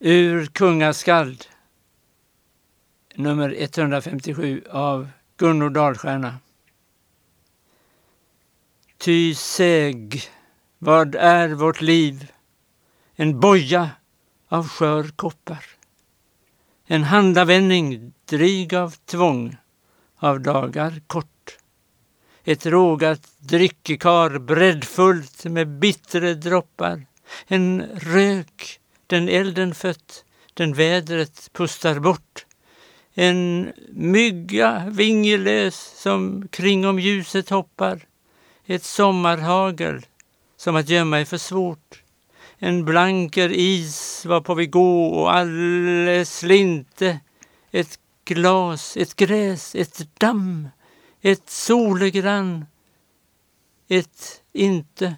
Ur Kungaskald nummer 157 av Gunnar Dahlstjärna. Ty säg, vad är vårt liv? En boja av skör koppar. En handavändning dryg av tvång, av dagar kort. Ett rågat dryckekar breddfullt med bittre droppar. En rök, den elden fött, den vädret pustar bort. En mygga vingelös som kring om ljuset hoppar. Ett sommarhagel som att gömma är för svårt. En blanker is var på vi gå och alles slinte. Ett glas, ett gräs, ett damm, ett solegrann, ett inte